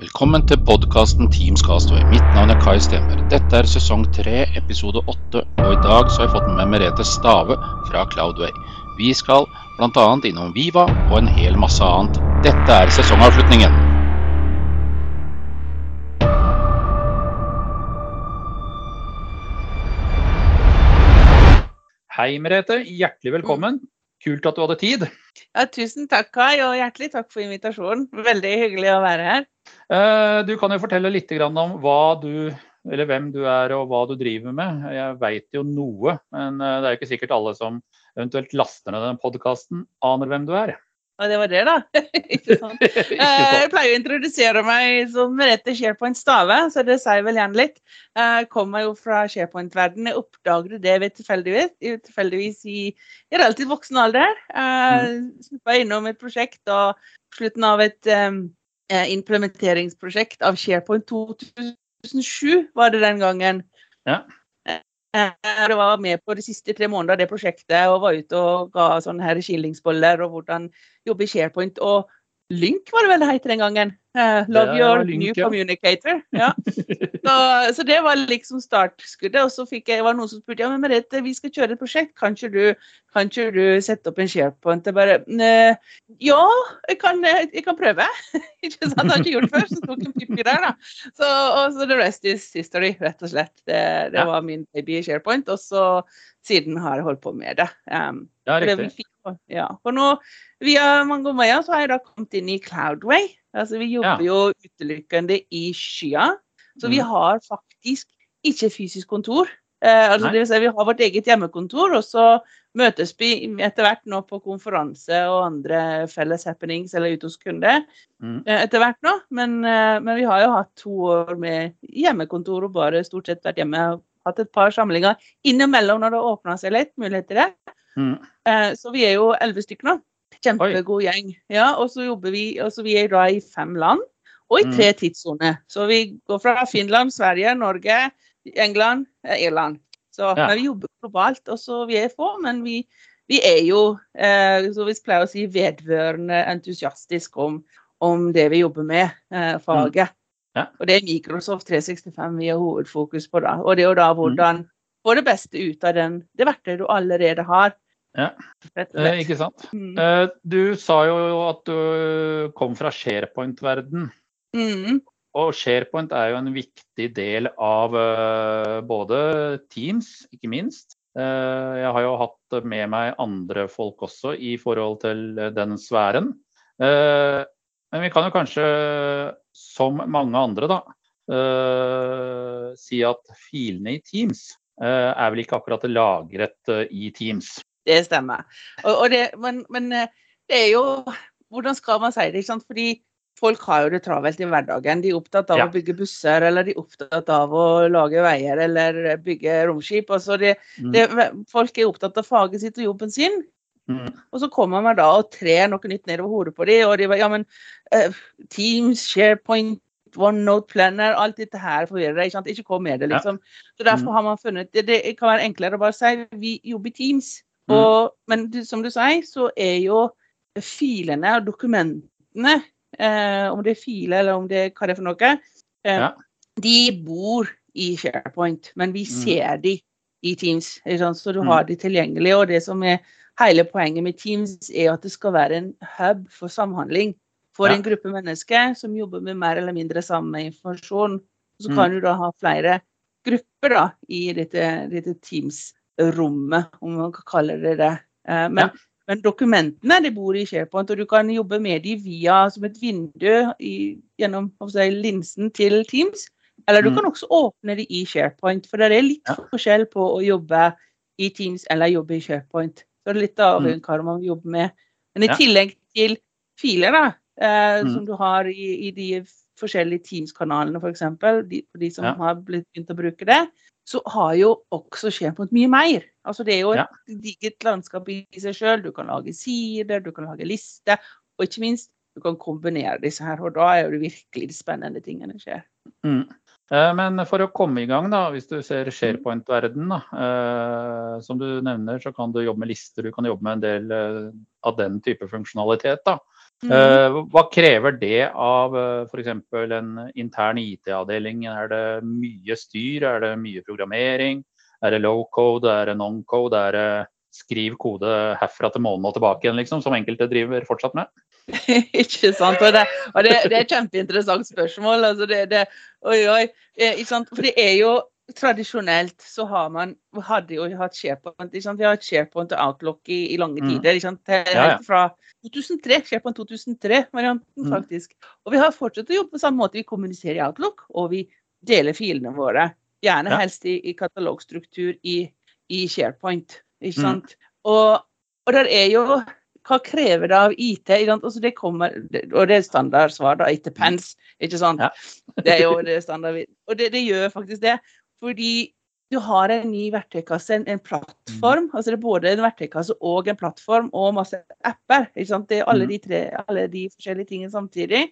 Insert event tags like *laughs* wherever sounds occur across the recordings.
Velkommen til podkasten Teams Castaway. Mitt navn er Kai Stemmer. Dette er sesong tre, episode åtte, og i dag så har jeg fått med Merete Stave fra Cloudway. Vi skal bl.a. innom Viva og en hel masse annet. Dette er sesongavslutningen. Hei, Merete. Hjertelig velkommen. Kult at du hadde tid. Ja, tusen takk, Kai, og hjertelig takk for invitasjonen. Veldig hyggelig å være her. Eh, Du kan jo fortelle litt om du, hvem du er og hva du driver med. Jeg veit jo noe, men eh, det er jo ikke sikkert alle som eventuelt laster ned den podkasten, aner hvem du er. Og det var det, da. *laughs* Ikke sant? Eh, Jeg pleier å introdusere meg som Merete SharePoint Stave, så det sier vel gjerne litt. Jeg kommer jo fra SharePoint-verdenen. Jeg oppdaget det ved tilfeldigvis, tilfeldigvis i, i relativt voksen alder. Jeg snuppa innom et prosjekt og slutten av et eh, implementeringsprosjekt av SharePoint 2007 var det den gangen. Ja. Eh, Jeg var med på de siste tre månedene av det prosjektet og var ute og ga sånne skillingsboller og hvordan jobbe i SharePoint. Og Lynk var det vel det het den gangen. Uh, love Det your link, new ja. communicator. Ja. *laughs* Så, så det var liksom startskuddet. Og så fikk jeg, var det noen som spurte ja, men Merete, vi skal kjøre et prosjekt. Kan ikke du, kan ikke du sette opp en SharePoint? Jeg bare Ja, jeg kan, jeg kan prøve. *laughs* ikke sant? Jeg har ikke gjort det før, så tok en pippi der, da. Så, og så the rest is history, rett og slett. Det, det var min baby SharePoint. Og så siden har jeg holdt på med det. Um, Ja, og det er riktig. Ja. For nå, via veier, så har jeg da kommet inn i Cloudway. Altså, vi jobber jo utelukkende i skya. Så vi Mhm. har faktisk ikke fysisk kontor. Eh, altså, det vil si, vi har vårt eget hjemmekontor, og så møtes vi etter hvert nå på konferanse og andre felles happenings eller ute hos kunder. Mm. eh, Etter hvert nå, men, eh, men vi har jo hatt to år med hjemmekontor og bare stort sett vært hjemme. Hatt et par samlinger innimellom når det åpna seg litt, mulighet til det. Mm. Eh, Så vi er jo elleve stykker nå. Kjempegod gjeng. Ja, og så jobber vi altså Vi er da i fem land og i Mm. tre tidssoner. Så vi går fra Finland, Sverige, Norge, England, eh, Irland. Så Ja. vi jobber globalt. og så Vi er få, men vi, vi er jo, eh, så vi pleier å si, vedvørende entusiastisk om, om det vi jobber med, eh, faget. Mm. Ja. Og det er Microsoft 365 vi har hovedfokus på. da. Og det er jo da hvordan få det beste ut av den, det verktøyet du allerede har. Ja. Eh, ikke sant? Mm. Eh, Du sa jo at du kom fra SharePoint-verden. Mm. Og SharePoint er jo en viktig del av uh, både Teams, ikke minst. Uh, jeg har jo hatt med meg andre folk også i forhold til eh, den sfæren. Uh, men vi kan jo kanskje, som mange andre, da, si at filene i Teams er vel ikke akkurat lagret eh, i Teams. Det stemmer. Og, og det, men, men eh, det er jo Hvordan skal man si det? Fordi folk har jo det travelt i hverdagen. De er opptatt av Ja. å bygge busser, eller de er opptatt av å lage veier eller bygge romskip. Altså det, Mm. det, folk er opptatt av faget sitt og jobben sin. Mm. Og så kommer man da og trer noe nytt nedover hodet på dem. Og de bare Ja, men uh, Teams, SharePoint, OneNote Planner, alt dette her forvirrer. Ikke sant? Ikke kom med det, liksom. Så derfor Mm. har man funnet det, det kan være enklere å bare si vi jobber i Teams. Mm. Og, men som du sier, så er jo filene og dokumentene, eh, om det er filer eller om det er hva det er for noe, eh, Ja. de bor i SharePoint, men vi Mm. ser de i Teams. Så du Mm. har de tilgjengelig. Og det som er hele poenget med Teams, er at det skal være en hub for samhandling for Ja. en gruppe mennesker som jobber med mer eller mindre samme informasjon. Så Mm. kan du da ha flere grupper da, i dette, dette Teams-rommet, om man kan kalle det det. Eh, Men, Ja. men dokumentene de bor i SharePoint, og du kan jobbe med dem via som et vindu i, gjennom si, linsen til Teams. Eller du Mm. kan også åpne dem i SharePoint, for det er litt Ja. forskjell på å jobbe i Teams eller jobbe i SharePoint. Så det er litt avhengig av hva man jobber med. Men i Mm. Tillegg til filer, da, eh, Mm. som du har i, i de forskjellige Teams-kanalene, f.eks., de, for de som Ja. har blitt begynt å bruke det, så har jo også SharePoint mye mer. Altså Det er jo et Ja. digert landskap i seg sjøl. Du kan lage sider, du kan lage lister, og ikke minst du kan kombinere disse her. Og da er det virkelig de spennende tingene skjer. Mm. Eh, Men for å komme i gang, da, hvis du ser SharePoint-verdenen, da, eh, som du nevner, så kan du jobbe med lister, du kan jobbe med en del eh, av den type funksjonalitet. da. Mm. Eh, hva krever det av uh, f.eks. en intern IT-avdeling? Er det mye styr, er det mye programmering? Er det low code, er det non code, er det skriv kode herfra til månen og tilbake igjen, liksom, som enkelte driver fortsatt med? *laughs* ikke sant. Og det, og det, det er et kjempeinteressant spørsmål. Altså det, det, oi, oi. Ikke sant? For det er jo tradisjonelt så har man hadde jo hatt SharePoint. Ikke sant? Vi har hatt SharePoint og Outlook i, i lange Mm. tider. Ikke sant? Helt Ja, ja. fra 2003. SharePoint 2003-varianten, Mm. faktisk. Og vi har fortsatt å jobbe på samme måte. Vi kommuniserer i Outlook, og vi deler filene våre. Gjerne Ja. helst i, i katalogstruktur i, i SharePoint. Ikke Mm. sant? Og, og der er jo hva krever det av IT? Altså det kommer, og det er standardsvar, da. It depends. Ikke sant? Ja. det er jo *laughs* det standard. Og det, det gjør faktisk det. Fordi du har en ny verktøykasse, en, en plattform. Mm. altså Det er både en verktøykasse og en plattform og masse apper. ikke sant? Det er alle Mm. de, tre, alle de forskjellige tingene samtidig.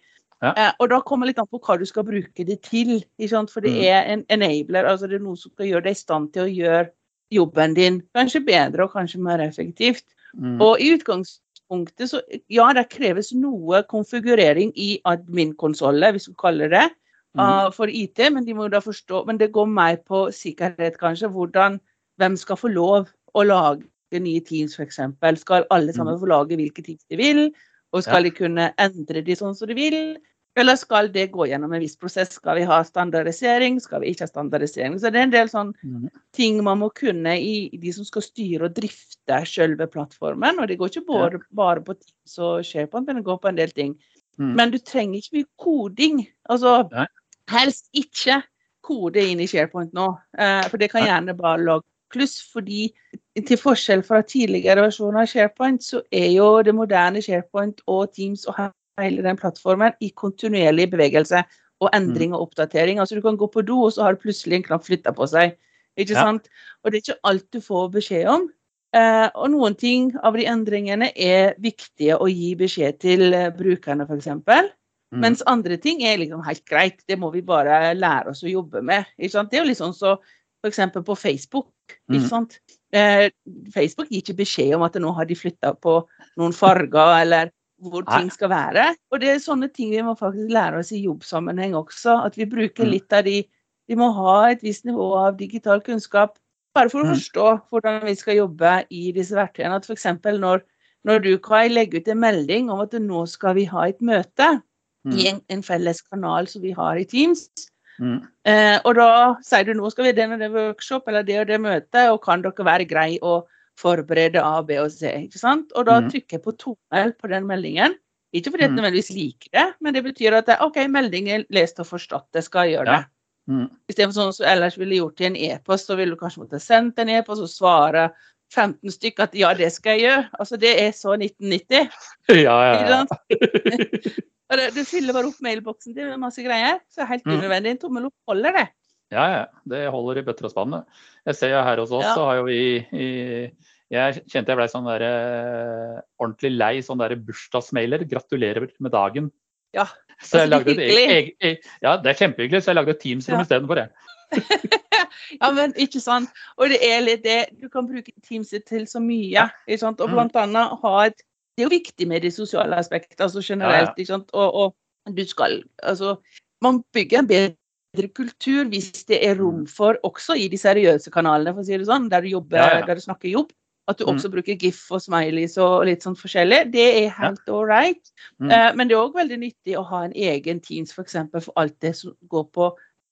Ja. Eh, og da kommer litt an på hva du skal bruke det til. ikke sant? For det Mm. er en enabler. altså Det er noe som skal gjøre deg i stand til å gjøre jobben din kanskje bedre og kanskje mer effektivt. Mm. Og i utgangspunktet så ja, det kreves noe konfigurering i admin-konsollet, hvis vi kaller det, Mm. ah, for IT. Men de må da forstå, men det går mer på sikkerhet, kanskje. Hvordan, hvem skal få lov å lage nye teams, f.eks. Skal alle sammen få lage hvilke teams de vil? Og skal Mm. Ja. de kunne endre de sånn som de vil? Eller skal det gå gjennom en viss prosess? Skal vi ha standardisering? Skal vi ikke ha standardisering? Så det er en del sånn Mm. ting man må kunne i i de som skal styre og drifte selve plattformen. Og det går ikke bare, bare på Teams og SharePoint, men det går på en del ting. Mm. Men du trenger ikke mye koding. Altså Nei. helst ikke kode inn i SharePoint nå, eh, for det kan gjerne bare lage kluss. Fordi til forskjell fra tidligere versjoner av SharePoint, så er jo det moderne SharePoint og Teams og hele den plattformen i kontinuerlig bevegelse og endring og oppdatering. Altså Du kan gå på do, og så har plutselig en knapp flytta på seg. Ikke Ja. sant? Og det er ikke alt du får beskjed om. Eh, og noen ting av de endringene er viktige å gi beskjed til eh, brukerne, f.eks. Mm. Mens andre ting er liksom helt greit. Det må vi bare lære oss å jobbe med. Det er jo litt sånn så f.eks. på Facebook. Mm. Eh, Facebook gir ikke beskjed om at nå har de flytta på noen farger, eller hvor Nei. ting skal være. Og det er sånne ting vi må faktisk lære oss i jobbsammenheng også. At vi bruker Mm. litt av de Vi må ha et visst nivå av digital kunnskap bare for å Mm. forstå hvordan vi skal jobbe i disse verktøyene. At f.eks. når, når du Kai, legger ut en melding om at nå skal vi ha et møte Mm. i en, en felles kanal som vi har i Teams, Mm. Eh, og da sier du nå skal vi ha den og den workshop eller det og det møtet, og kan dere være grei å forberede A, B og C? ikke sant? Og da Mhm. trykker jeg på tommel på den meldingen. Ikke fordi jeg Mhm. nødvendigvis liker det, men det betyr at det, OK, meldingen lest og forstått, det skal jeg gjøre Ja. Det. Mm. Istedenfor sånn som ellers ville gjort til en e-post, så ville du kanskje måtte sendt en e-post og svare 15 stykker at ja, det skal jeg gjøre. Altså det er så 1990. Ja, ja, ja. *laughs* det- Du fyller bare opp mailboksen din med masse greier. Så det er helt Mhm. unødvendig. En tommel opp holder det. Ja, ja. Det holder i bøtter og spann. Jeg ser jo her hos oss, Ja. så har jo vi i, Jeg kjente jeg ble sånn der, eh, ordentlig lei sånn bursdagsmailer. Gratulerer med dagen. Ja. Så jeg Altså, lagde et eget, eget, ja, det er kjempehyggelig, så jeg lagde et Teams-rom Ja. istedenfor det. *laughs* Ja, men ikke sant. Og det er litt det Du kan bruke Teams til så mye. Ikke sant? Og Mm. blant annet ha et Det er jo viktig med de sosiale aspektene, altså generelt. Ikke sant? Og, og du skal Altså, man bygger en bedre kultur hvis det er rom for, også i de seriøse kanalene, for å si det sånn, der du jobber, Ja, ja. der du snakker jobb, at du Mm. også bruker GIF og smileys og litt sånn forskjellig. Det er helt all right. Mm. Eh, men det er òg veldig nyttig å ha en egen Teams for, eksempel, for alt det som går på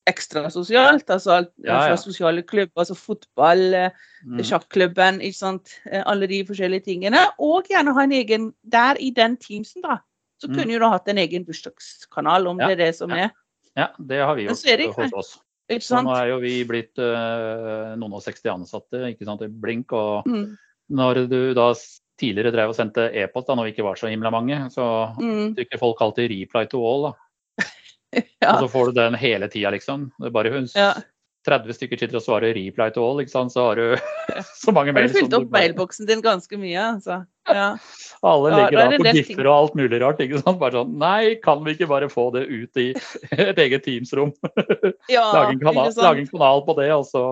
ekstra sosialt. Altså alt Ja, fra sosiale klubber, altså fotball, eh, Mm. sjakklubben, ikke sant. Eh, Alle de forskjellige tingene. Og gjerne ha en egen der i den Teamsen, da. Så Mm. kunne du hatt en egen bursdagskanal, om Ja, det er det som ja. er. Ja, det har vi gjort hos oss. Ikke Så nå er jo vi blitt uh, noen og 60 ansatte ikke sant, i Blink. Og Mm. Når du da tidligere drev og sendte e-post, da når vi ikke var så himla mange, så Mm. trykker folk alltid 'reply to all'. da. *laughs* Ja. Og så får du den hele tida, liksom. Det er bare hun Ja. 30 stykker sitter og svarer 'reply to all', ikke sant? så har du *laughs* så mange Har mail du fylt opp mailboksen din ganske mye, altså? Ja. Alle Ja, legger er da på giffer og alt mulig rart. ikke sant? Bare sånn Nei, kan vi ikke bare få det ut i et eget Teams-rom? *laughs* ja lage, en kanal, lage en kanal på det, og så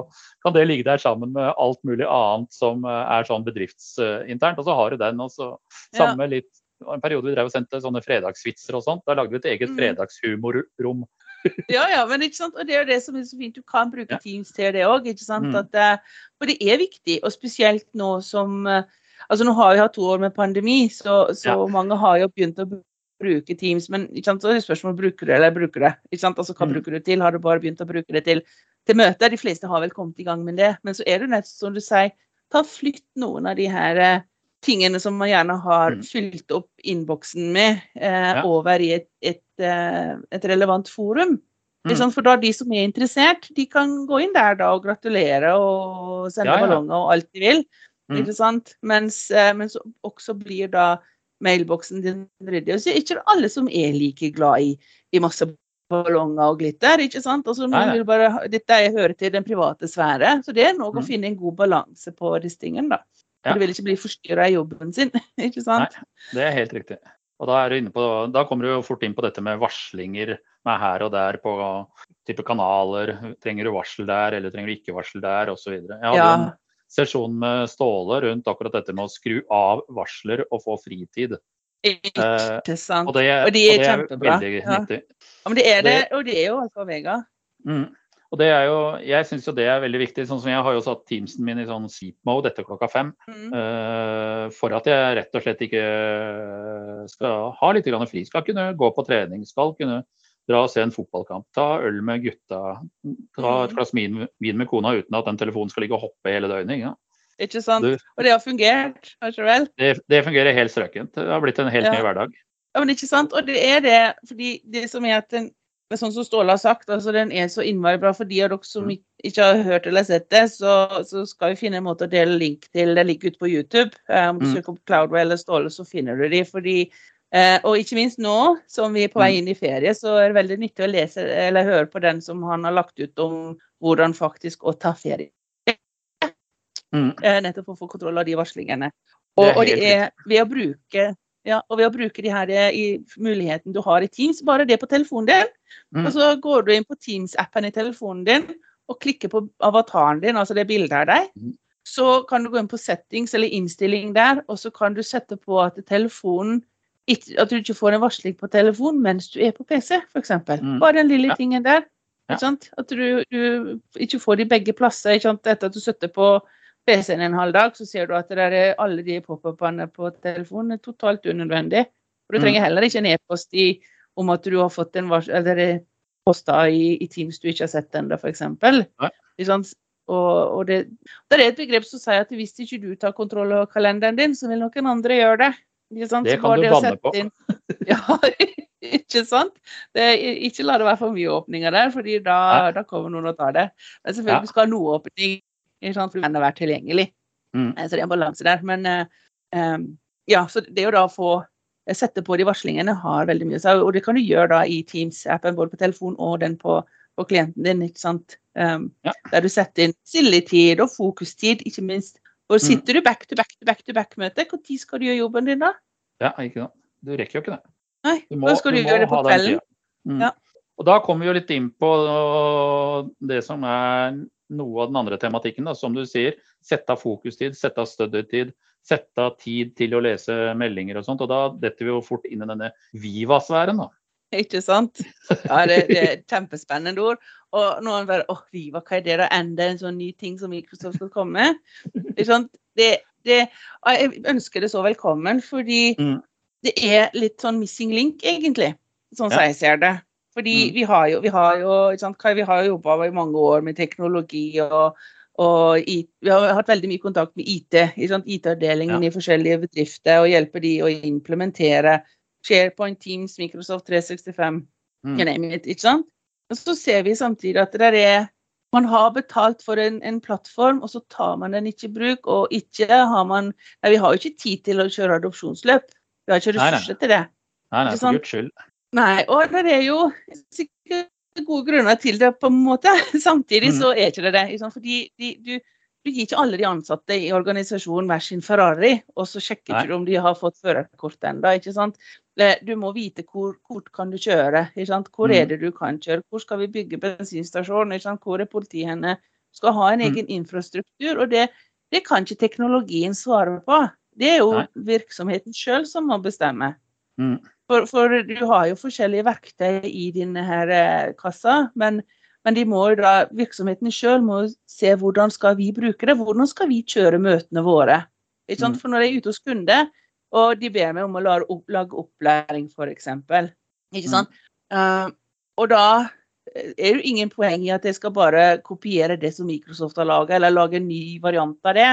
kan det ligge der sammen med alt mulig annet som eh, er sånn bedriftsinternt. Og så har du den, og så Ja. samme litt en periode vi drev og sendte sånne fredagsvitser og sånt. Da lagde vi et eget Mm. fredagshumorrom. *laughs* Ja, ja, men ikke sant? Og det er jo det som er så fint. Du kan bruke Ja. Teams til det òg. Mm. For det er viktig, og spesielt nå som eh, Altså nå har vi hatt to år med pandemi, så, så Ja. mange har jo begynt å bruke Teams. Men sant? så er det spørsmålet bruker du eller bruker du det. Altså, hva Mm. bruker du til? Har du bare begynt å bruke det til, til møter? De fleste har vel kommet i gang med det. Men så er det nett som du sier, ta flytt noen av de her eh, tingene som man gjerne har Mm. fylt opp innboksen med, eh, Ja. over i et, et, eh, et relevant forum. Mm. For da de som er interessert, de kan gå inn der da og gratulere og sende Ja, ja. ballonger og alt de vil. Mm. Ikke sant? Mens, eh, men så også blir da mailboksen din ryddig. Og så er ikke alle som er like glad i, i masse ballonger og glitter. ikke sant? Altså, bare, Dette er- hører til den private sfære, så det er noe Mm. å finne en god balanse på disse tingene. da. Ja. Du vil ikke bli forstyrra i jobben sin. *laughs* ikke sant? Nei, Det er helt riktig. Og da, er du inne på, da kommer du jo fort inn på dette med varslinger med her og der på type kanaler. Trenger du varsel der, eller trenger du ikke varsel der, osv. Jeg hadde Ja. en sesjon med Ståle rundt akkurat dette med å skru av varsler og få fritid. Ikke sant. Og det, Og de er og det kjempebra. veldig Ja. nyttig. Ja, men det er det, og det er jo altså vega. Mm. Og det er jo, jeg syns jo det er veldig viktig. sånn som Jeg har jo satt Teamsen min i sånn sleep mode etter klokka fem. Mm. Uh, for at jeg rett og slett ikke skal ha litt grann fri. Skal kunne gå på trening, skal kunne dra og se en fotballkamp. Ta øl med gutta. Ta et Mm. glass vin med kona uten at den telefonen skal ligge og hoppe hele døgnet. Ikke? Ikke sant? Du- Og det har fungert, har ikke det vel? Det, det fungerer helt strøkent. Det har blitt en helt Ja. ny hverdag. Ja, men ikke sant? Og det er det, fordi det som er at den, er sånn som Ståle har sagt, altså den er så innmari bra. For de av dere som Mm. ikke har hørt eller sett det, så, så skal vi finne en måte å dele link til. Det ligger ute på YouTube. Eh, om du Mm. søker opp Cloudway eller Ståle, så finner du de. fordi og ikke minst nå som vi er på vei Mm. inn i ferie, så er det veldig nyttig å lese eller høre på den som han har lagt ut om hvordan faktisk å ta ferie. Mm. Eh, nettopp for å få kontroll av de varslingene. Og, og det er ved å bruke ja, og ved å bruke de her eh, i muligheten du har i Teams, bare det på telefonen din. Mm. Og så går du inn på Teams-appen i telefonen din og klikker på avataren din, altså det bildet av deg. Mm. Så kan du gå inn på settings eller innstilling der, og så kan du sette på at telefonen at du ikke får en varsling på telefon mens du er på PC, f.eks. Mm. Bare den lille Ja. tingen der. Ja. Ikke sant? At du, du ikke får de begge plasser. Ikke sant? Etter at du sitter på PC-en en halv dag, så ser du at er alle de pop-up-ene på telefonen er totalt unødvendig. Og du Mm. trenger heller ikke en e-post om at du har fått en vars eller er posta i, i Teams du ikke har sett ennå, f.eks. Ja. Og, og det, det er et begrep som sier at hvis ikke du tar kontroll over kalenderen din, så vil noen andre gjøre det. Det kan bare du banne på. inn- *laughs* Ja, ikke sant? Det er, ikke la det være for mye åpninger der, for da, da kommer noen og tar det. Men selvfølgelig skal ha noe åpning, ikke sant? for den har vært tilgjengelig. Mm. Eh, Så det er en balanse der. Men eh, ja, så det å da få sette på de varslingene har veldig mye å si. Og det kan du gjøre da i Teams-appen, både på telefon og den på, på klienten din. ikke sant? Um, Ja. Der du setter inn stilletid og fokustid, ikke minst. Og Mm. sitter du back to back to back to back-møte, når skal du gjøre jobben din da? Ja, ikke sant. Du rekker jo ikke det. Nei, Du må, da skal du, du gjøre det på kvelden. Mm. Ja. Og da kommer vi jo litt inn på det som er noe av den andre tematikken. Da. Som du sier, sette av fokustid, sette av studietid, sette av tid til å lese meldinger og sånt. Og da detter vi jo fort inn i denne Viva-sfæren. da. *laughs* Ikke sant? Ja, det, det er et kjempespennende ord. Og noen bare åh, Viva, hva er det da? Enda en sånn ny ting som Microsoft skal komme med? Det, det, jeg ønsker det så velkommen, fordi Mm. det er litt sånn missing link, egentlig. Sånn som Ja. jeg ser det. Fordi Mm. vi har jo, vi har jo, vi har jo jobba i mange år med teknologi og, og i, vi har hatt veldig mye kontakt med IT. IT-avdelingen Ja. i forskjellige bedrifter og hjelper de å implementere SharePoint, Teams, Microsoft 365, Mm. you name it, ikke sant? Og så ser vi samtidig at det er man har betalt for en, en plattform, og så tar man den ikke i bruk. Og ikke har man Nei, vi har jo ikke tid til å kjøre adopsjonsløp. Vi har ikke ressurser til det. Nei, nei, for guds skyld. Nei, og det er jo sikkert gode grunner til det, på en måte. *laughs* Samtidig Mm. så er ikke det det. Fordi de, du, du gir ikke alle de ansatte i organisasjonen hver sin Ferrari, og så sjekker Nei. ikke du om de har fått førerkort ennå. Eh, Du må vite hvor kort kan du kjøre. ikke sant? Hvor Mm. er det du kan kjøre? Hvor skal vi bygge bensinstasjon? Hvor er politiet henne? Skal ha en Mm. egen infrastruktur. og det, det kan ikke teknologien svare på. Det er jo Nei. virksomheten sjøl som må bestemme. Mm. For, for du har jo forskjellige verktøy i denne her eh, kassa, men, men de må jo da, virksomheten sjøl må se hvordan skal vi bruke det, hvordan skal vi kjøre møtene våre. Ikke sant? Mm. For når jeg er ute hos kunde, og de ber meg om å lage, opp, lage opplæring, f.eks. Ikke sant? Eh, og da er det jo ingen poeng i at jeg skal bare kopiere det som Microsoft har laga, eller lage en ny variant av det.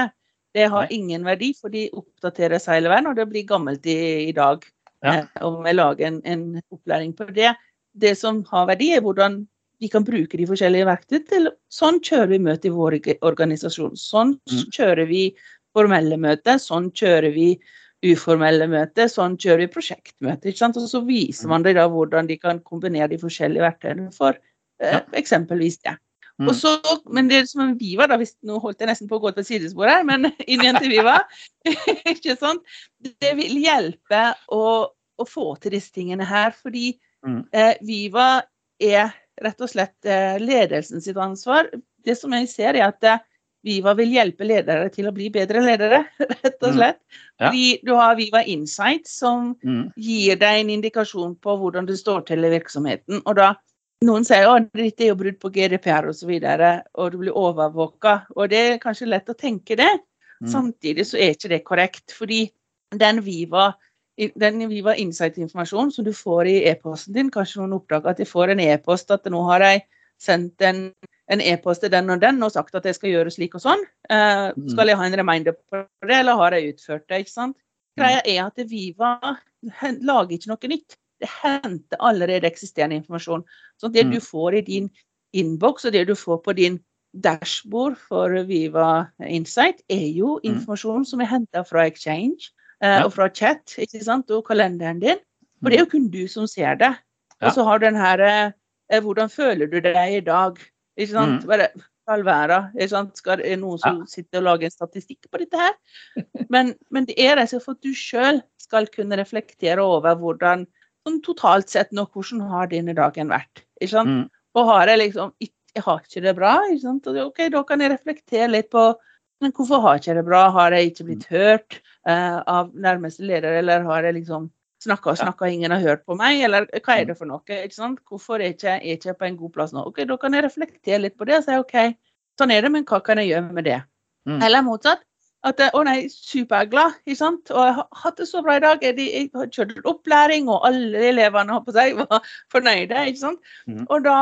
Det har Nei. ingen verdi, for de oppdateres hele veien, og det blir gammelt i, i dag. Ja. Uh, om jeg lager en, en opplæring på det. Det som har verdi, er hvordan vi kan bruke de forskjellige verktøy til Sånn kjører vi møter i vår organisasjon. Sånn Mm. kjører vi formelle møter. Sånn kjører vi uformelle møter. Sånn kjører vi prosjektmøter. ikke sant? Og så viser man dem da hvordan de kan kombinere de forskjellige verktøyene for eh, eksempelvis det. Mm. Og så, men det som er Viva, da, hvis, nå holdt jeg nesten på å gå til sidespor her, men *laughs* inn igjen til Viva. *laughs* ikke sant? Det vil hjelpe å, å få til disse tingene her, fordi Mm. eh, Viva er rett og slett eh, ledelsen sitt ansvar. Det som jeg ser, er at eh, Viva vil hjelpe ledere til å bli bedre ledere, *laughs* rett og Mm. slett. Ja. Du har Viva Insight, som Mm. gir deg en indikasjon på hvordan du står til i virksomheten. Og da noen sier at dette er jo brudd på GDPR osv., og, så og du blir overvåka. Og det er kanskje lett å tenke det. Mm. Samtidig så er ikke det korrekt. Fordi den Viva, den Viva Insight-informasjonen som du får i e-posten din, kanskje noen oppdager at de får en e-post at nå har jeg sendt en en e-post til den og den og sagt at jeg skal gjøre slik og sånn. Eh, Mm. skal jeg ha en reminder på det, eller har jeg utført det? ikke sant? Mm. Greia er at Viva lager ikke noe nytt. Det henter allerede eksisterende informasjon. Så det Mm. du får i din innboks, og det du får på din dashbord for Viva Insight, er jo Mm. informasjon som er henta fra Exchange Ja. og fra chat ikke sant? og kalenderen din. For det er jo kun du som ser det. Ja. Og så har du den her eh, Hvordan føler du deg i dag? Ikke sant? Mm. Bare. Ikke sant? Skal det noen som sitter og lager en statistikk på dette her? Men, men det er altså for at du sjøl skal kunne reflektere over hvordan sånn totalt sett nå, hvordan har denne dagen vært? Ikke sant? Mm. Og har jeg liksom Jeg har ikke det bra. Ikke sant? OK, da kan jeg reflektere litt på men hvorfor har jeg ikke det bra? Har jeg ikke blitt hørt eh, av nærmeste leder, eller har jeg liksom snakka og snakka, ingen har hørt på meg, eller hva er det for noe? ikke sant? Hvorfor er ikke, jeg ikke på en god plass nå? Ok, Da kan jeg reflektere litt på det og si OK, sånn er det, men hva kan jeg gjøre med det? Mm. Eller motsatt. At eh, å nei, superglad, ikke sant. Og jeg har hatt det så bra i dag. Jeg, jeg har kjørt opplæring, og alle elevene på seg *laughs* var fornøyde. ikke sant. Mm. Og da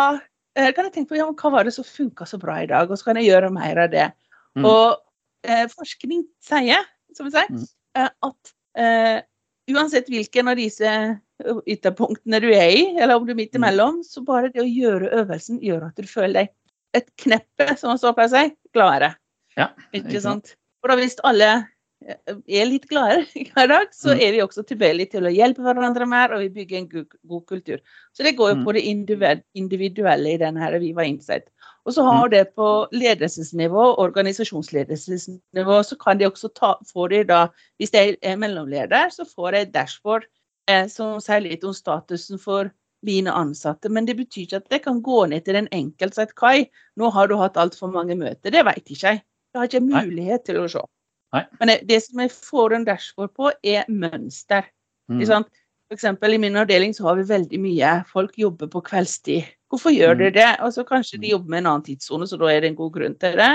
eh, kan jeg tenke på ja, hva var det som funka så bra i dag, og så kan jeg gjøre mer av det. Mm. Og forskning sier, som vi sier, Mhm. eh, at eh, uansett hvilken av disse ytterpunktene du er i, eller om du er midt Mhm. imellom, så bare det å gjøre øvelsen gjør at du føler deg et kneppe, som man så pleier å si, gladere. Ja, Ikke sant. For da hvis alle eh, er litt gladere *laughs* hver dag, så Mm. er vi også tilbøyelige til å hjelpe hverandre mer, og vi bygger en god, god kultur. Så det går jo Mm. på det individuelle i denne her Viva Insight. Og så har det på ledelsesnivå, organisasjonsledelsesnivå, så kan de også ta, får de da, hvis jeg er mellomleder, så får jeg et dashboard eh, som sier litt om statusen for mine ansatte. Men det betyr ikke at jeg kan gå ned til den enkelte og si Kai, nå har du hatt altfor mange møter. Det vet ikke jeg. Det har ikke mulighet Nei. til å se. Nei. Men det- det som jeg får en dashboard på, er mønster. Mm. Ikke? For eksempel, I min avdeling så har vi veldig mye folk jobber på kveldstid. Hvorfor gjør de dere det? så kanskje de jobber med en annen tidssone, så da er det en god grunn til det.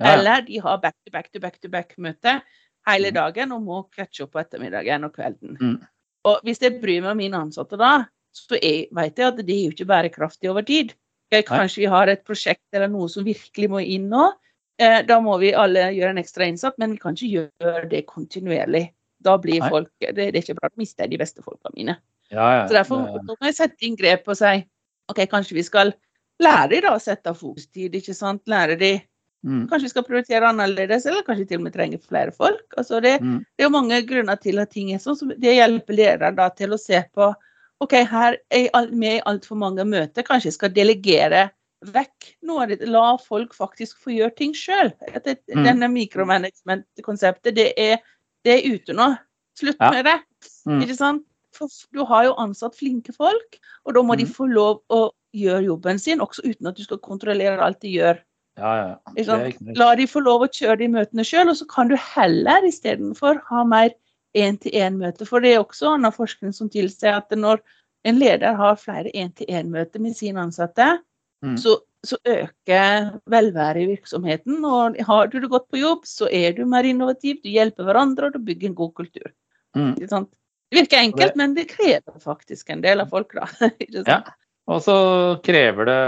Ja. Eller de har back-to-back-to-back-to-back-møte hele Mm. dagen og må catche opp på ettermiddagen og kvelden. Mm. Og hvis jeg bryr meg om mine ansatte da, så jeg, vet jeg at det er jo ikke bærekraftig over tid. Kanskje vi har et prosjekt eller noe som virkelig må inn nå. Eh, da må vi alle gjøre en ekstra innsats, men vi kan ikke gjøre det kontinuerlig. Da blir folk, det, det er ikke bra, da mister jeg de beste folka mine. Ja, ja. Så derfor må jeg sette inn grep og si OK, kanskje vi skal lære de da å sette av fokustid, ikke sant. Lære de Mm. Kanskje vi skal prioritere annerledes, eller kanskje til og med trenger flere folk. Altså det, Mm. det er jo mange grunner til at ting er sånn. Så det hjelper læreren da til å se på OK, her er vi i altfor mange møter. Kanskje jeg skal delegere vekk noe av det. La folk faktisk få gjøre ting sjøl. Mm. Denne mikromanagement-konseptet, det, det er ute nå. Slutt Ja. med det. Mm. Ikke sant? For du har jo ansatt flinke folk, og da må de Mm. få lov å gjøre jobben sin, også uten at du skal kontrollere alt de gjør. Ja, ja. La de få lov å kjøre de møtene sjøl, og så kan du heller istedenfor ha mer én-til-én-møte. For det er også annen forskning som tilsier at når en leder har flere én-til-én-møter med sine ansatte, Mm. så, så øker velværet i virksomheten. Og har du det godt på jobb, så er du mer innovativ, du hjelper hverandre, og du bygger en god kultur. Mm. Det virker enkelt, men det krever faktisk en del av folk, da. *laughs* Ja. Og så krever det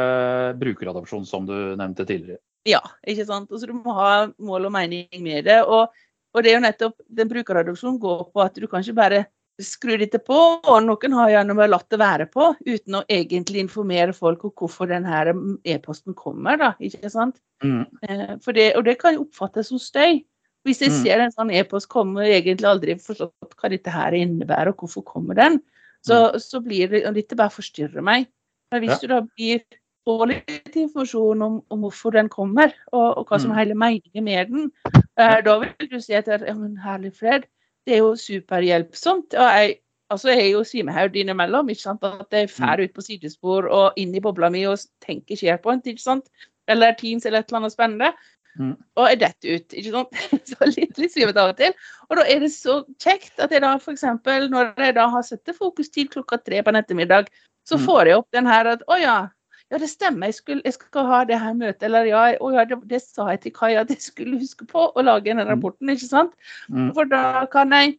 brukeradopsjon, som du nevnte tidligere. Ja, ikke sant. Så du må ha mål og mening med det. Og, og det er jo nettopp den brukeradopsjonen går på at du kan ikke bare skru dette på, og noen har gjerne bare latt det være på, uten å egentlig informere folk om hvorfor denne e-posten kommer, da. Ikke sant. Mm. Eh, det, og det kan oppfattes som støy. Hvis jeg Mm. ser en sånn e-post komme og egentlig aldri forstått hva dette her innebærer, og hvorfor kommer den, så, så blir det og Dette bare forstyrrer meg. Men hvis Ja. du da blir får litt informasjon om, om hvorfor den kommer, og, og hva som Mm. er hele meningen med den, eh, da vil du si at ja, men herlig fred, det er jo superhjelpsomt. Og jeg, altså, jeg er jo svimehaug innimellom. ikke sant, At jeg drar ut på sidespor og inn i bobla mi og tenker SharePoint, ikke sant? eller Teams eller et eller annet spennende. Mm. Og jeg detter ut. ikke sant? *laughs* Så litt, litt svimete av og til. Og da er det så kjekt at jeg da f.eks. når jeg da har satt fokustid klokka tre på en ettermiddag, så Mm. får jeg opp den her at å ja, ja det stemmer, jeg, skulle, jeg skal ha det her møtet. Eller ja, å ja det, det sa jeg til Kai at jeg skulle huske på å lage denne rapporten. ikke sant? Mm. For da kan jeg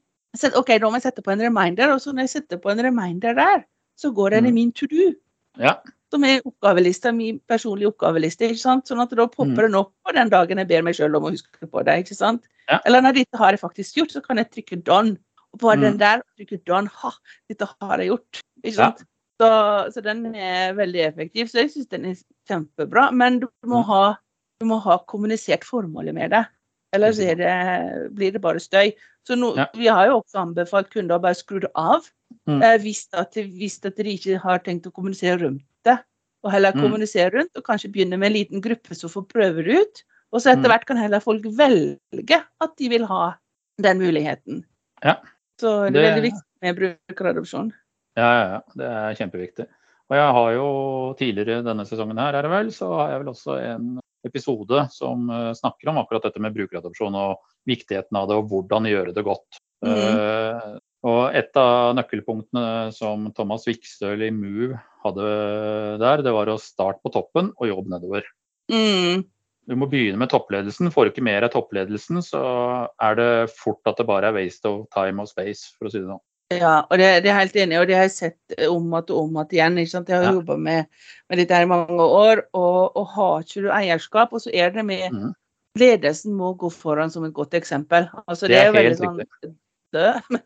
OK, da må jeg sette på en reminder, og så når jeg setter på en reminder der, så går den i Mm. min to do Ja. som er oppgavelista, min personlige oppgaveliste. ikke sant? Sånn at da popper Mm. den opp på den dagen jeg ber meg sjøl om å huske på det. ikke sant? Ja. Eller når dette har jeg faktisk gjort, så kan jeg trykke 'done'. Og på Mm. den der trykke 'done'. Ha, dette har jeg gjort. ikke Ja. Så, så den er veldig effektiv. Så jeg syns den er kjempebra. Men du må, Mm. ha, du må ha kommunisert formålet med det. Ellers er det, blir det bare støy. Så nå, Ja. Vi har jo også anbefalt kunder å bare skru det av. Mm. Eh, hvis, at, hvis at de ikke har tenkt å kommunisere rundt det. Og heller Mm. kommunisere rundt, og kanskje begynne med en liten gruppe som får prøve det ut. Og så etter Mm. hvert kan heller folk velge at de vil ha den muligheten. Ja. Så det er veldig viktig med brukeradopsjon. Ja, ja, ja. Det er kjempeviktig. Og jeg har jo tidligere denne sesongen her, er det vel, så har jeg vel også en episode som eh, snakker om akkurat dette med brukeradopsjon og viktigheten av det, og hvordan gjøre det godt. Mm. Eh, og et av nøkkelpunktene som Thomas Vikstøl i Move hadde der, det var å starte på toppen og jobbe nedover. Mm. Du må begynne med toppledelsen. Får du ikke mer av toppledelsen, så er det fort at det bare er waste of time og space, for å si det sånn. Ja, og det, det er helt enig og det har jeg sett om at og om igjen. ikke sant? Jeg har Ja. jobba med, med dette her i mange år, og, og har ikke du eierskap, og så er det med mm. Ledelsen må gå foran som et godt eksempel. Altså, Det det, er er veldig sånn død. *laughs* Men,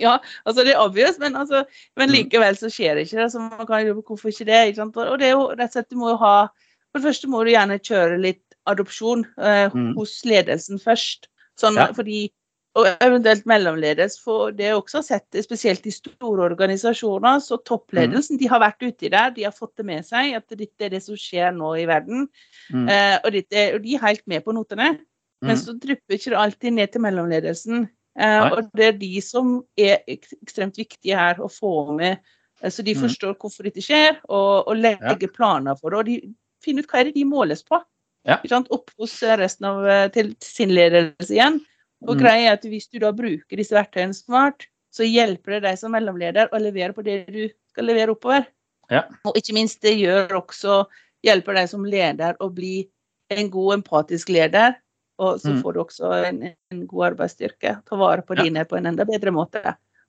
ja, altså det er obvious, men, altså, men Mhm. likevel så skjer det ikke det. Så man kan jo, hvorfor ikke det? Ikke? Og det er jo rett og slett, du må jo ha For det første må du gjerne kjøre litt adopsjon eh, mm. hos ledelsen først. Sånn, Ja. fordi og eventuelt mellomledes. For det er også sett, spesielt i store organisasjoner, så toppledelsen de har vært uti der, de har fått det med seg at dette er det som skjer nå i verden. Mm. Eh, og, dette, og de er helt med på notene. Men Mm. så drypper ikke det alltid ned til mellomledelsen. Eh, og det er de som er ekstremt viktige her å få med, eh, så de Mm. forstår hvorfor dette skjer, og, og legger planer for det. Og de finner ut hva er det de måles på. Ja. Opp hos resten av eh, til sin ledelse igjen. Og Mm. greia er at hvis du da bruker disse verktøyene smart, så hjelper det deg som mellomleder å levere på det du skal levere oppover. Ja. Og ikke minst, det gjør også hjelper deg som leder å bli en god empatisk leder. Og så Mm. får du også en, en god arbeidsstyrke. Ta vare på Ja. dine på en enda bedre måte.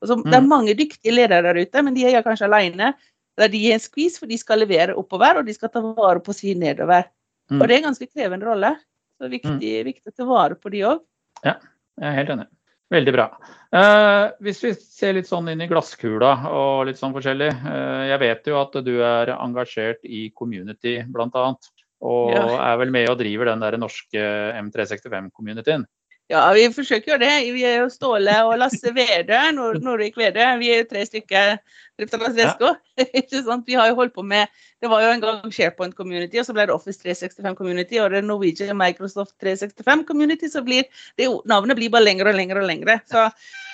Altså, Det er Mm. mange dyktige ledere der ute, men de er kanskje alene. Der de er en skvis, for de skal levere oppover, og de skal ta vare på sin nedover. Mm. Og det er en ganske krevende rolle. Så viktig, viktig å ta vare på de òg. Jeg er helt enig. Veldig bra. Eh, hvis vi ser litt sånn inn i glasskula og litt sånn forskjellig. Eh, jeg vet jo at du er engasjert i community bl.a. Og Ja. er vel med og driver den der norske M365-communityen. Ja, vi forsøker jo det. Vi er jo Ståle og Lasse Vedø, Nor Norvik Vedø. Vi er jo tre stykker. *laughs* Sant? Vi har jo holdt på med Det var jo en gang SharePoint Community, og så ble det Office 365 Community, og det er Norwegian Microsoft 365 Community, så blir det Navnet blir bare lengre og lengre og lengre. Så,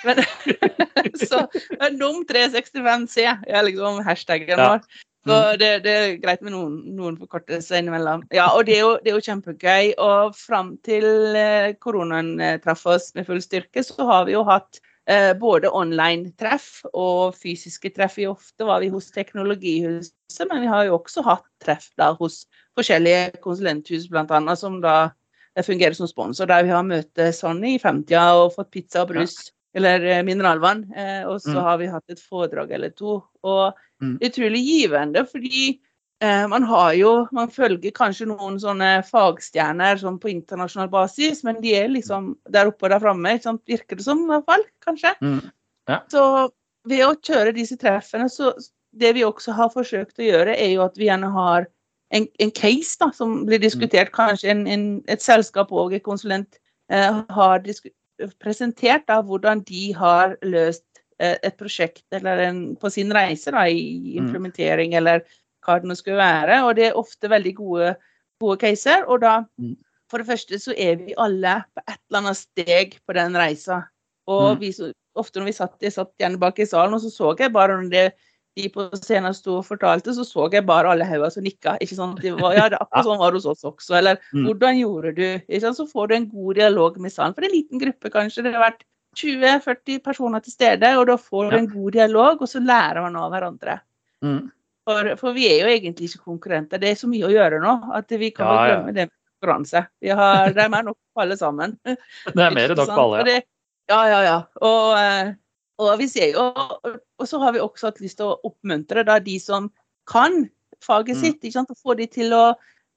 men, *laughs* så NOM365C er liksom hashtaggen Ja. Så det, det er greit med noen, noen forkortelser innimellom. Ja, og det er jo, det er jo kjempegøy. Og fram til eh, koronaen eh, traff oss med full styrke, så har vi jo hatt eh, både online-treff og fysiske treff. Ofte var vi hos Teknologihuset, men vi har jo også hatt treff da hos forskjellige konsulenthus, bl.a., som da eh, fungerer som sponsor, der vi har møtt sånn i femtida og fått pizza og brus. Ja. Eller eh, mineralvann. Eh, og så mm. har vi hatt et foredrag eller to. Og Mm. Utrolig givende, fordi eh, man har jo Man følger kanskje noen sånne fagstjerner sånn på internasjonal basis, men de er liksom der oppe og der framme, virker det som, i hvert fall. Kanskje. Mm. Ja. Så ved å kjøre disse treffene, så det vi også har forsøkt å gjøre, er jo at vi gjerne har en, en case da, som blir diskutert. Kanskje en, en, et selskap og en konsulent eh, har presentert da, hvordan de har løst Eh, et prosjekt eller en, på sin reise da, i mm. implementering mm. eller hva det nå skulle være. Og det er ofte veldig gode, gode caser. Og da, mm. for det første, så er vi alle på et eller annet steg på den reisa. Og mm. vi, ofte når vi satt, jeg satt gjerne bak i salen, og så så jeg bare når det, de på scenen sto og fortalte, så så jeg bare alle hoder som nikka. ikke sant? De var, ja, det akkurat sånn var det hos oss også. Eller *laughs* mm. hvordan gjorde du? Ikke sant? Så får du en god dialog med salen. For en liten gruppe, kanskje. Det har vært 20-40 personer til stede, og da får du en god dialog, og så lærer man av hverandre. Mm. For, for, vi er jo egentlig ikke konkurrenter. Det er så mye å gjøre nå at vi kan ja, glemme ja. det med konkurranse. Vi har, det er mer nok på alle sammen. *laughs* Det er mer nok på alle, ja. ja, ja, ja. Og, eh, og, vi ser jo, og så har vi også hatt lyst til å oppmuntre da, de som kan faget mm. sitt, ikke sant? og få de til å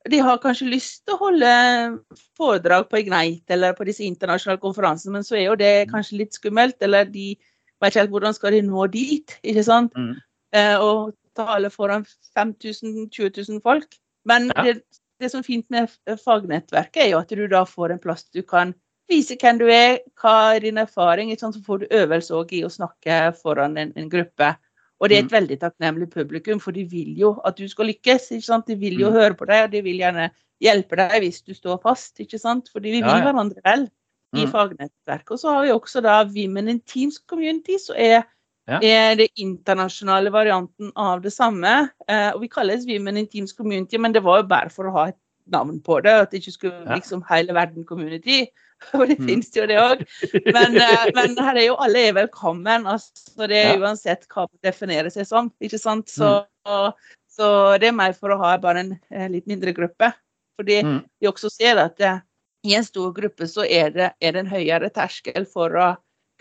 de har kanskje lyst til å holde foredrag på Ignite eller på disse internasjonale konferansene, men så er jo det mm. kanskje litt skummelt. Eller de vet ikke helt hvordan skal de nå dit, ikke sant? Mm. Eh, og tale foran 5000 20 000 folk. Men ja. det, det, som er fint med fagnettverket, er jo at du da får en plass du kan vise hvem du er, hva er din erfaring. Så får du øvelse i å snakke foran en, en gruppe. Og det er et mm. veldig takknemlig publikum, for de vil jo at du skal lykkes. De vil jo mm. høre på deg, og de vil gjerne hjelpe deg hvis du står fast. ikke sant? Fordi vi vil ja, ja. hverandre vel i mm. fagnettverk. Og så har vi også da Women in Teams Community, som er, ja. er det internasjonale varianten av det samme. Eh, og vi kalles Women in Teams Community, men det var jo bare for å ha et navn på det. At det ikke skulle liksom hele verden community. *laughs* Og det mm. finnes jo det òg. Men, uh, *laughs* men, her er jo alle er velkommen. Altså, det er uansett hva man definerer seg som. ikke sant? Så, mm. så, det er mer for å ha bare en, litt mindre gruppe. Fordi mm. vi også ser at det, i en stor gruppe så er det, er det en høyere terskel for å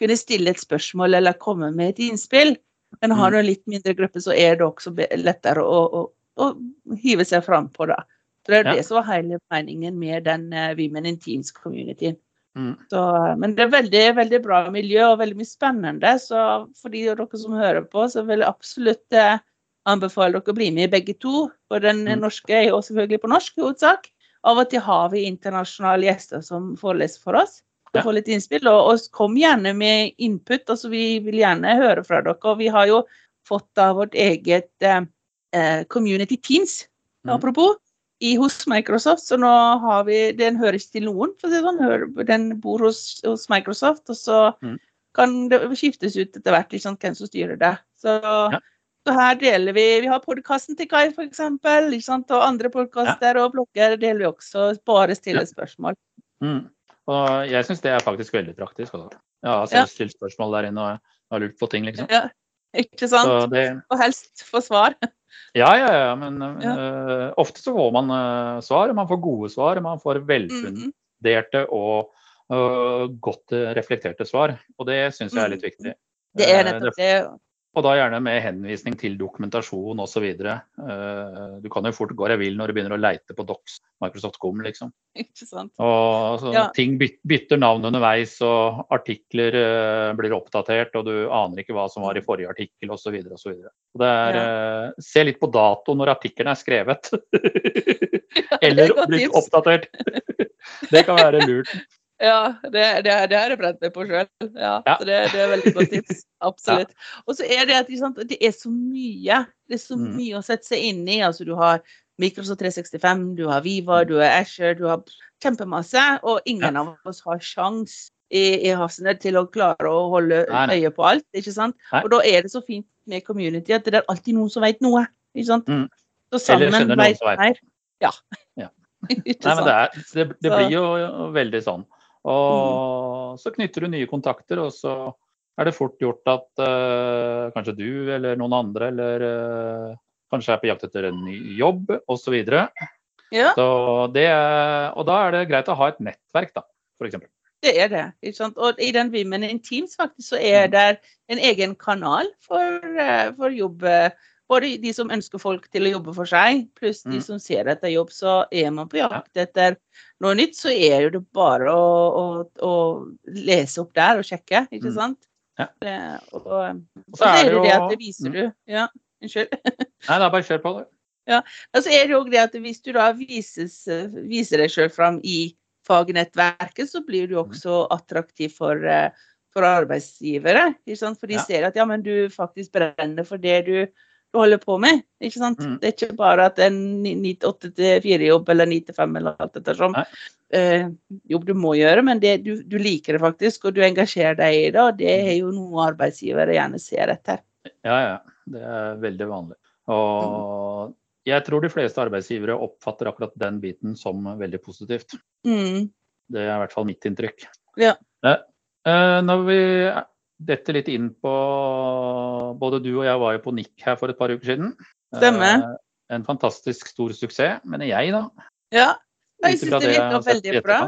kunne stille et spørsmål eller komme med et innspill. Men har du en litt mindre gruppe, så er det også lettere å, å, å hive seg fram på. Så det er ja. det som var hele meningen med den uh, Women in Teams-communityen. Mm. men det er veldig, veldig bra miljø og veldig mye spennende. Så for de av dere som hører på, så vil jeg absolutt eh, anbefale dere å bli med i begge to. For den mm. norske er jo selvfølgelig på norsk i hovedsak. Av og til har vi internasjonale gjester som foreleser for oss. Ja. Få litt innspill, og, og, kom gjerne med input. altså Vi vil gjerne høre fra dere. og Vi har jo fått av vårt eget eh, eh Community Teams, mm. apropos i, hos Microsoft, så nå har vi Den hører ikke til noen, for sånn. Den bor hos, hos Microsoft, og så mm. kan det skiftes ut etter hvert liksom, hvem som styrer det. Så, ja. så, her deler vi Vi har podkasten til Kai, f.eks., og andre podkaster ja. og blogger deler vi også. Bare stille ja. spørsmål. Mm. Og jeg syns det er faktisk veldig praktisk. Også. Jeg har selv stilt spørsmål der inne og har lurt på ting, liksom. Ja, ikke sant? Det... Og helst få svar. Ja, ja, ja. Men ja. Uh, ofte så får man uh, svar. Man får gode svar. Man får velfunderte og uh, godt reflekterte svar. Og det syns jeg er litt viktig. Det er nettopp det. Og da gjerne med henvisning til dokumentasjon osv. Uh, du kan jo fort gå deg vill når du begynner å leite på Docs, Microsoft Com, liksom. *laughs* Ikke sant. Og ja. Ting bytter navn underveis, og artikler uh, blir oppdatert, og du aner ikke hva som var i forrige artikkel osv. osv. Ja. Uh, se litt på dato når artikkelen er skrevet. *laughs* *laughs* Eller blitt oppdatert. det kan være lurt. Ja, det, det, det har jeg brent meg på sjøl. Ja, ja. det, det, er veldig godt tips. *laughs* Absolutt. Ja. Og så er det at det er så mye. Det er så mm. mye å sette seg inn i. Altså, du har Microsoft 365, du har Viva, mm. du har Asher, du har kjempemasse. Og ingen ja. av oss har sjans i, i Hasselnød til å klare å holde øye på alt. ikke sant? Og da er det så fint med community at det er alltid noen som vet noe. Ikke sant? Mm. Så Eller sammen skjønner noen vet som vet. mer. Ja. Ja. *laughs* Nei, men det, er, det, det blir jo veldig sånn. Og så knytter du nye kontakter, og så er det fort gjort at uh, kanskje du eller noen andre eller uh, kanskje er på jakt etter en ny jobb osv. Ja, Så det og da er det greit å ha et nettverk, da, f.eks. det er det. Og i den Women in Teams faktisk så er Mm. det en egen kanal for, eh, for jobb. Både de som ønsker folk til å jobbe for seg, pluss de Mm. som ser etter jobb. Så er man på jakt etter noe nytt, så er jo det bare å, å, å lese opp der og sjekke, ikke Mm. sant? Ja. Det, og, og så er det jo det at det viser Mm. du Ja, unnskyld. *laughs* Nei, er bare kjør på. det. Ja, altså er det jo det at hvis du da vises, viser deg sjøl fram i fagnettverket, så blir du også attraktiv for, eh, for arbeidsgivere. For de Ja. ser at ja, men du faktisk brenner for det du, du holder på med. Ikke sant? Mm. Det er ikke bare at en 8-4-jobb eller 9-5 eller alt dette som eh, jobb du må gjøre, men det, du, du liker det faktisk, og du engasjerer deg i det. Og det Mm. er jo noe arbeidsgivere gjerne ser etter. Ja, ja. Det er veldig vanlig. Og jeg tror de fleste arbeidsgivere oppfatter akkurat den biten som veldig positivt. Mm. Det er i hvert fall mitt inntrykk. Ja. Eh, eh, når vi detter litt inn på Både du og jeg var jo på Nick her for et par uker siden. Stemmer. Eh, en fantastisk stor suksess, mener jeg, da. Ja, jeg syns det virker veldig bra.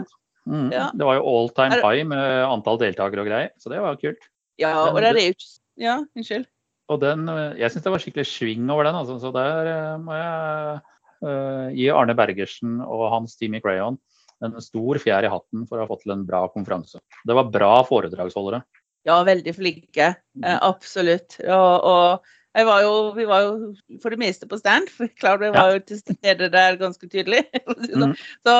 Mm. Ja. Det var jo all time high med antall deltakere og greier, så det var kult. Ja, og der er jo ikke Ja, unnskyld. Og den, eh, jeg syns det var skikkelig sving over den, altså, så der eh, må jeg uh, gi Arne Bergersen og hans team i Crayon en stor fjær i hatten for å ha fått til en bra konferanse. Det var bra foredragsholdere. Ja, veldig flinke. Eh, absolutt. Og, og var jo, vi var jo for det meste på stand, for klart vi var jo til stede der ganske tydelig. *laughs* sånn. Mm. Så,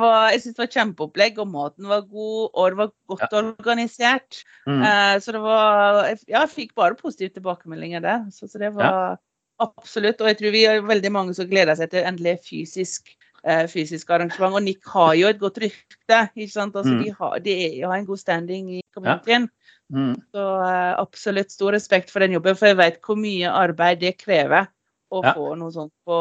var, jeg syns det var kjempeopplegg, og maten var god, og det var godt organisert. Mm. Eh, så det var Ja, jeg fikk bare positive tilbakemeldinger der. Så, så det var absolutt. Og jeg tror vi er veldig mange som gleder seg til endelig fysisk. eh, fysisk arrangement, og Nick har jo et godt rykte. ikke sant? Altså, Mm. de, har, de har en god standing i communityen. Mm. Så eh, absolutt stor respekt for den jobben, for jeg vet hvor mye arbeid det krever å Ja. få noe sånt på,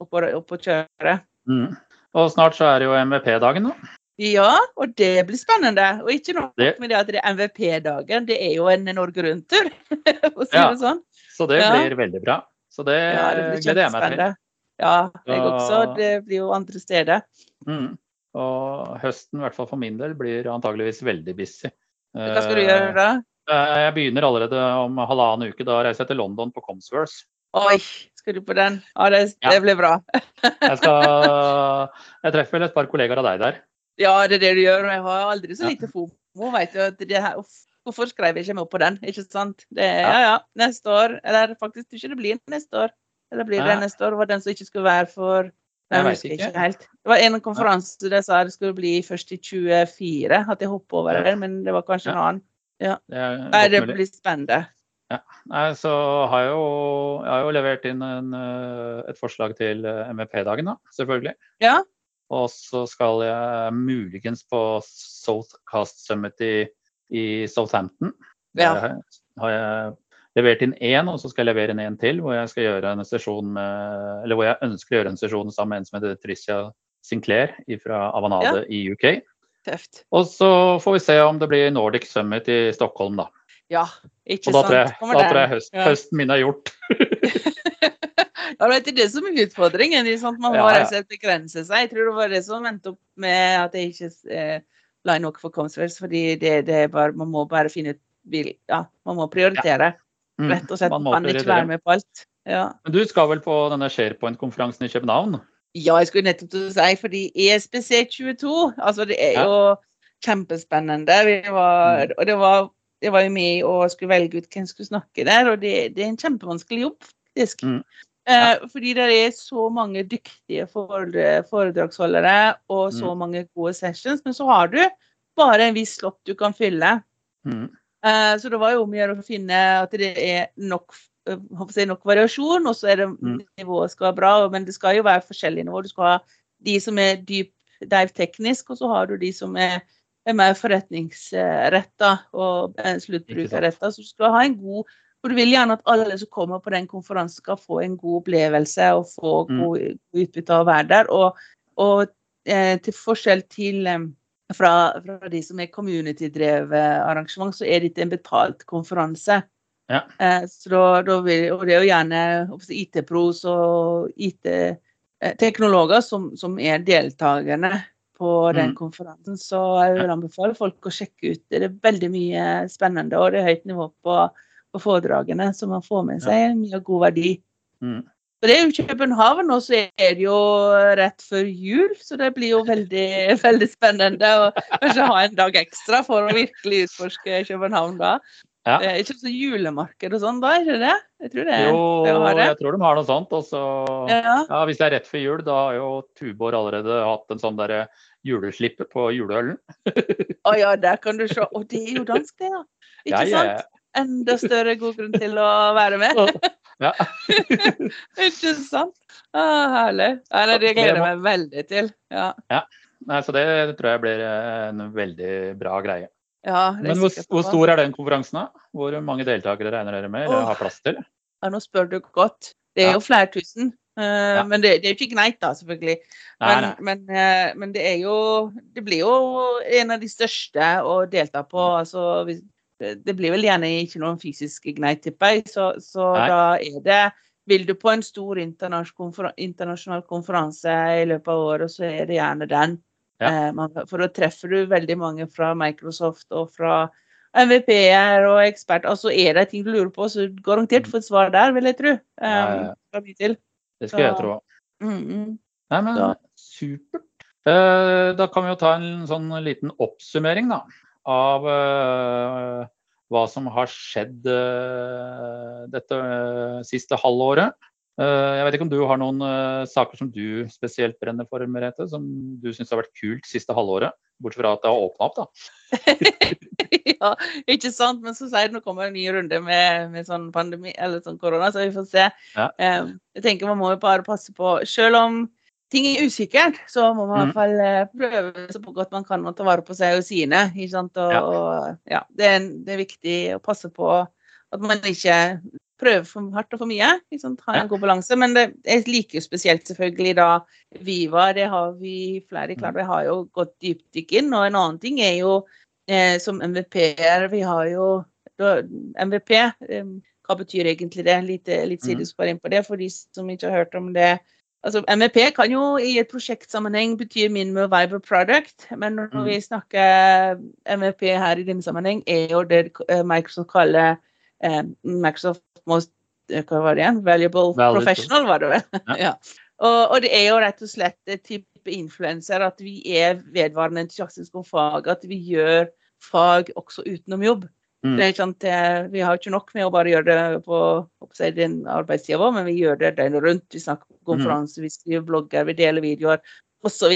opp, opp og kjøre. Mm. Og snart så er det jo MVP-dagen, da. Ja, og det blir spennende. Og ikke nok med det at det er MVP-dagen, det er jo en Norge Rundt-tur, *laughs* si Ja. det sånn. Så det Ja. blir veldig bra. Så det, Ja, det blir gleder jeg meg til. Ja, jeg Så- også. Det blir jo andre steder. Mm. Og høsten, i hvert fall for min del, blir antageligvis veldig busy. Hva skal du gjøre da? Eh, Jeg begynner allerede om halvannen uke. Da reiser jeg til London på Comsworth. Oi, skal du på den? Ja, det, Ja. det blir bra. Jeg, skal, jeg treffer vel et par kollegaer av deg der. Ja, det er det du gjør. Jeg har aldri så lite FOMO. Vet du, at det her, uff, hvorfor skrev jeg ikke meg opp på den? Ikke sant? Det, Ja. ja ja, neste år. Eller faktisk, tror ikke det blir neste år. Eller blir det neste år? Var den som ikke skulle være for Jeg jeg husker ikke. ikke helt. Det var en konferanse der sa det skulle bli først i 24, at jeg hoppet over Ja. det, men det var kanskje Ja. en annen. Det er Nei, det blir spennende. Nei, så har jeg jo, jeg har jo levert inn en, eh, et forslag til eh, MVP-dagen, da, selvfølgelig. Ja. Og så skal jeg muligens på Southcast Summit i, i Southampton. Ja. Der har jeg levert inn én, og så skal jeg levere inn en til, hvor jeg skal gjøre en sesjon med Eller hvor jeg ønsker å gjøre en sesjon sammen med en som heter Tricia Sinclair fra Avanade i UK. Tøft. Og så får vi se om det blir Nordic Summit i Stockholm, da. Ja, ikke Og da sant? tror jeg, da tror jeg høst, Ja. høsten min er gjort. *laughs* *laughs* Ja, det er det som er utfordringen. ikke sant? Man må Ja, ja. begrense seg. Jeg tror det var det som endte opp med at jeg ikke eh, la noe for Comswells, fordi det, det er bare, man må bare finne ut vil, Ja, man må prioritere. Mm, Rett og slett. man Man kan ikke være med på alt. Ja. Men du skal vel på denne SharePoint-konferansen i København? ja, jeg skulle nettopp til å si, fordi E ESPC 22, altså det er Ja. jo kjempespennende. Vi var, Mm. og det var, det var jo med og skulle velge ut hvem som skulle snakke der, og det, det er en kjempevanskelig jobb, faktisk. Mm. Eh, fordi det er så mange dyktige foredragsholdere og så Mm. mange gode sessions, men så har du bare en viss slott du kan fylle. Mm. Eh, så det var jo om å gjøre å finne at det er nok, eh, jeg, nok variasjon, og så er det Mm. nivået skal være bra, men det skal jo være forskjellige nivåer. Du skal ha de som er dyp dive teknisk, og så har du de som er, er mer forretningsretta og eh, sluttbrukerretta. Så du skal ha en god For du vil gjerne at alle som kommer på den konferansen skal få en god opplevelse og få Mm. god, god utbytte av å være der. Og, og eh, til forskjell til eh, fra, fra de som er community-drevet arrangement, så er dette en betalt konferanse. Ja. Eh, så da, da vil, og det er jo gjerne IT-pros og IT-teknologer som, som er deltakerne på den Mm. konferansen. Så jeg vil anbefale folk å sjekke ut. Det er veldig mye spennende, og det er høyt nivå på, på foredragene, så man får med seg mye god verdi. Mm. Så Det er jo København, og så er det jo rett før jul, så det blir jo veldig, *laughs* veldig spennende å kanskje ha en dag ekstra for å virkelig utforske København da. Ja. Det er ikke så julemarked og sånn da, er det det? Jeg tror det Jo, det det. jeg tror de har noe sånt. Også, Ja. ja, Hvis det er rett før jul, da har jo Tuborg allerede hatt en sånn derre juleslippe på juleølen. *laughs* Å ja, der kan du se. Og det er jo dansk, det, ja. Ikke sant? Enda større god grunn til å være med. Ja. *laughs* Ikke sant? Ah, herlig. Ja, nei, det gleder jeg meg veldig til. Ja. Nei, så det tror jeg blir en veldig bra greie. Ja, det Men hvor, hvor stor er den konferansen, da? Hvor mange deltakere regner dere med? Eller oh. har plass til? Ja, nå spør du godt. Det er Ja. jo flere tusen. eh, Ja. Men det, det er jo ikke greit, da, selvfølgelig. Nei, Men, nei. men, eh, men det er jo Det blir jo en av de største å delta på. Mm. Altså, det blir vel gjerne ikke noen fysisk ignite, tipper jeg. Så, så da er det Vil du på en stor internasjonal, konferanse i løpet av året, så er det gjerne den. Ja. Eh, for da treffer du veldig mange fra Microsoft og fra MVP-er og eksperter. Altså er det ting du lurer på, så garantert få et svar der, vil jeg tro. Um, Ja, mye. Det skal jeg tro. Mm, mm. Nei, men da. supert. Eh, da kan vi jo ta en sånn liten oppsummering, da. Av eh, hva som har skjedd eh, dette eh, siste halvåret. Jeg vet ikke om du har noen saker som du spesielt brenner for, Merete, som du syns har vært kult siste halvåret? Bortsett fra at det har åpna opp, da. *laughs* ja, ikke sant. Men så sier nå kommer en ny runde med, med sånn pandemi eller sånn korona, så vi får se. Ja. Jeg tenker man må jo bare passe på Selv om ting er usikkert, så må man i Mhm. hvert fall eh, prøve så godt man kan å ta vare på seg og sine. Ikke sant? Og, Ja. og, ja, det, er, det er viktig å passe på at man ikke prøver for hardt og for mye. Ikke sant? Ha en Ja. god balanse. Men det, jeg liker jo spesielt selvfølgelig da Viva. Det har vi flere klart. Vi har jo gått dypdykk inn. Og en annen ting er jo eh, som MVP-er Vi har jo da, MVP. Eh, hva betyr egentlig det? Litt, litt Mhm. sidespor inn på det for de som ikke har hørt om det. Altså, MVP kan jo i et prosjektsammenheng bety minimum viable product, men når mm. vi snakker MVP her i denne sammenheng, er jo det eh, Microsoft kaller eh, Microsoft Most eh, hva var det igjen? Valuable, Valuable. Professional, var det vel. Ja. *laughs* ja. Og, og det er jo rett og slett et type influenser at vi er vedvarende entusiastiske om fag, at vi gjør fag også utenom jobb. Mm. Det er sant, det- vi har ikke nok med å bare gjøre det på jeg, den arbeidstida vår, men vi gjør det døgnet rundt. Vi snakker på konferanser, vi skriver blogger, vi deler videoer osv.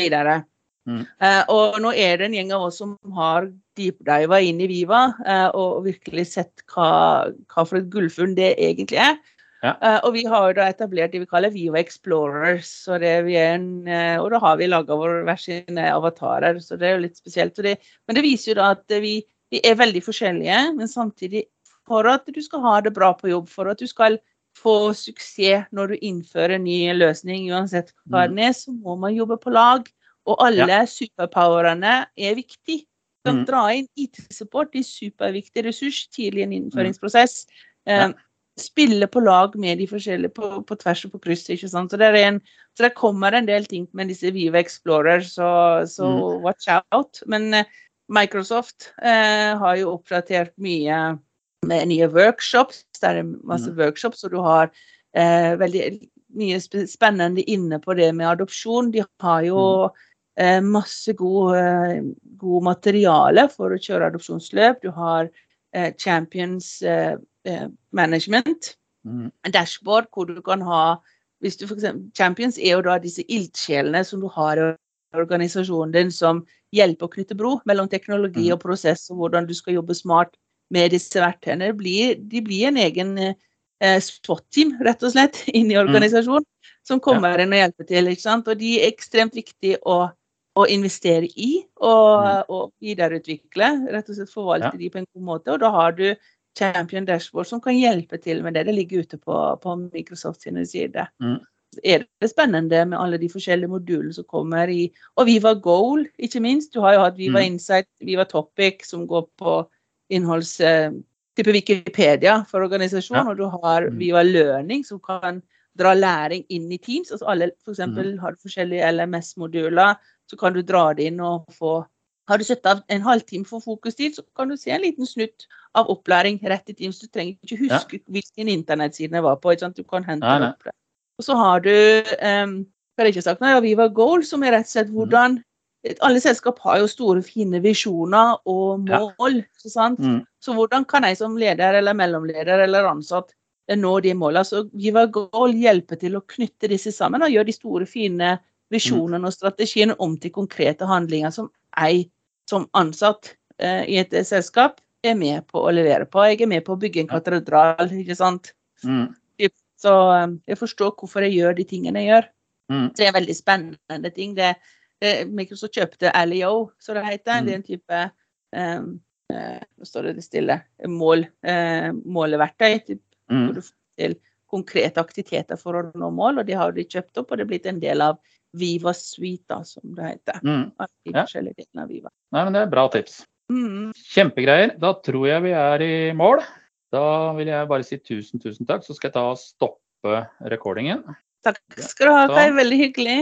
Mm. Eh, og nå er det en gjeng av oss som har deepdiva inn i Viva eh, og virkelig sett hva, hva for et gullfunn det egentlig er. Ja. Uh, og vi har jo da etablert det vi kaller Viva Explorers. Og, det vi en, uh, og da har vi laga våre hver sine avatarer, så det er jo litt spesielt. Det, men det viser jo da at vi, vi er veldig forskjellige, men samtidig for at du skal ha det bra på jobb, for at du skal få suksess når du innfører en ny løsning, uansett hva Mm. den er, så må man jobbe på lag. Og alle superpowerne er viktig. Kan Mm. dra inn IT-support, er superviktig ressurs tidlig i en innføringsprosess. Ja. Eh, Spille på lag med de forskjellige på, på tvers og på kryss. ikke sant? Så det, er en, så det kommer en del ting med disse Viva Explorer, så, så Mm. watch out. Men eh, Microsoft eh, har jo oppdatert mye med nye workshops. Det er masse Mm. workshops, og du har eh, veldig mye spennende inne på det med adopsjon. De har jo eh, masse god, eh, god materiale for å kjøre adopsjonsløp. Du har eh, Champions eh, Management, Mm. dashboard hvor du kan ha hvis du for eksempel, Champions er jo da disse ildsjelene som du har i organisasjonen din, som hjelper å knytte bro mellom teknologi Mhm. og prosess, og hvordan du skal jobbe smart med disse verktøyene. De blir, de blir en egen eh, SWAT-team, rett og slett, inn i organisasjonen, som kommer inn og hjelper til. ikke sant? Og de er ekstremt viktige å, å investere i og, mm. og videreutvikle. Rett og slett forvalte Ja. de på en god måte. Og da har du Champion Dashboard som kan hjelpe til med det. Det ligger ute på, på Microsoft sine sider. Mm. Er det spennende med alle de forskjellige modulene som kommer i Og Viva Goal, ikke minst. Du har jo hatt Viva Mm. Insight, Viva Topic, som går på innholds... eh, type Wikipedia for organisasjon, Ja. og du har Mm. Viva Learning, som kan dra læring inn i Teams. Altså alle, for Mm. eksempel, har du forskjellige LMS-moduler, så kan du dra det inn og få Har du satt av en halvtime for fokustid, så kan du se en liten snutt av opplæring rett i Teams. Du trenger ikke huske hvilken internettside jeg var på. Du kan hente ja, det opp der. Og så har du um, nå? Ja, Viva Goal, som er rett og slett Mm. hvordan Alle selskap har jo store, fine visjoner og Ja. mål. ikke sant? Mm. Så hvordan kan jeg som leder eller mellomleder eller ansatt eh, nå de målene? Så Viva Goal hjelper til å knytte disse sammen og gjøre de store, fine visjonene og strategiene om til konkrete handlinger som jeg som ansatt eh, i et selskap er med på å levere på. Jeg er med på å bygge en katedral, ikke sant. Mm. Så eh, jeg forstår hvorfor jeg gjør de tingene jeg gjør. Mm. Så det er veldig spennende ting. Det, det, Microsoft kjøpte LEO, som det heter. Mm. Det er en type um, Nå står det stille. Mål, uh, måleverktøy. Typ, hvor Mm. du får til konkrete aktiviteter for å nå mål. Og de har de kjøpt opp, og det er blitt en del av Viva Suite, da, som det heter. Mm. Ja. Nei, men det er bra tips. Mm. Kjempegreier. Da tror jeg vi er i mål. Da vil jeg bare si tusen, tusen takk. Så skal jeg ta og stoppe recordingen. Takk skal du ha, Kai. Veldig hyggelig.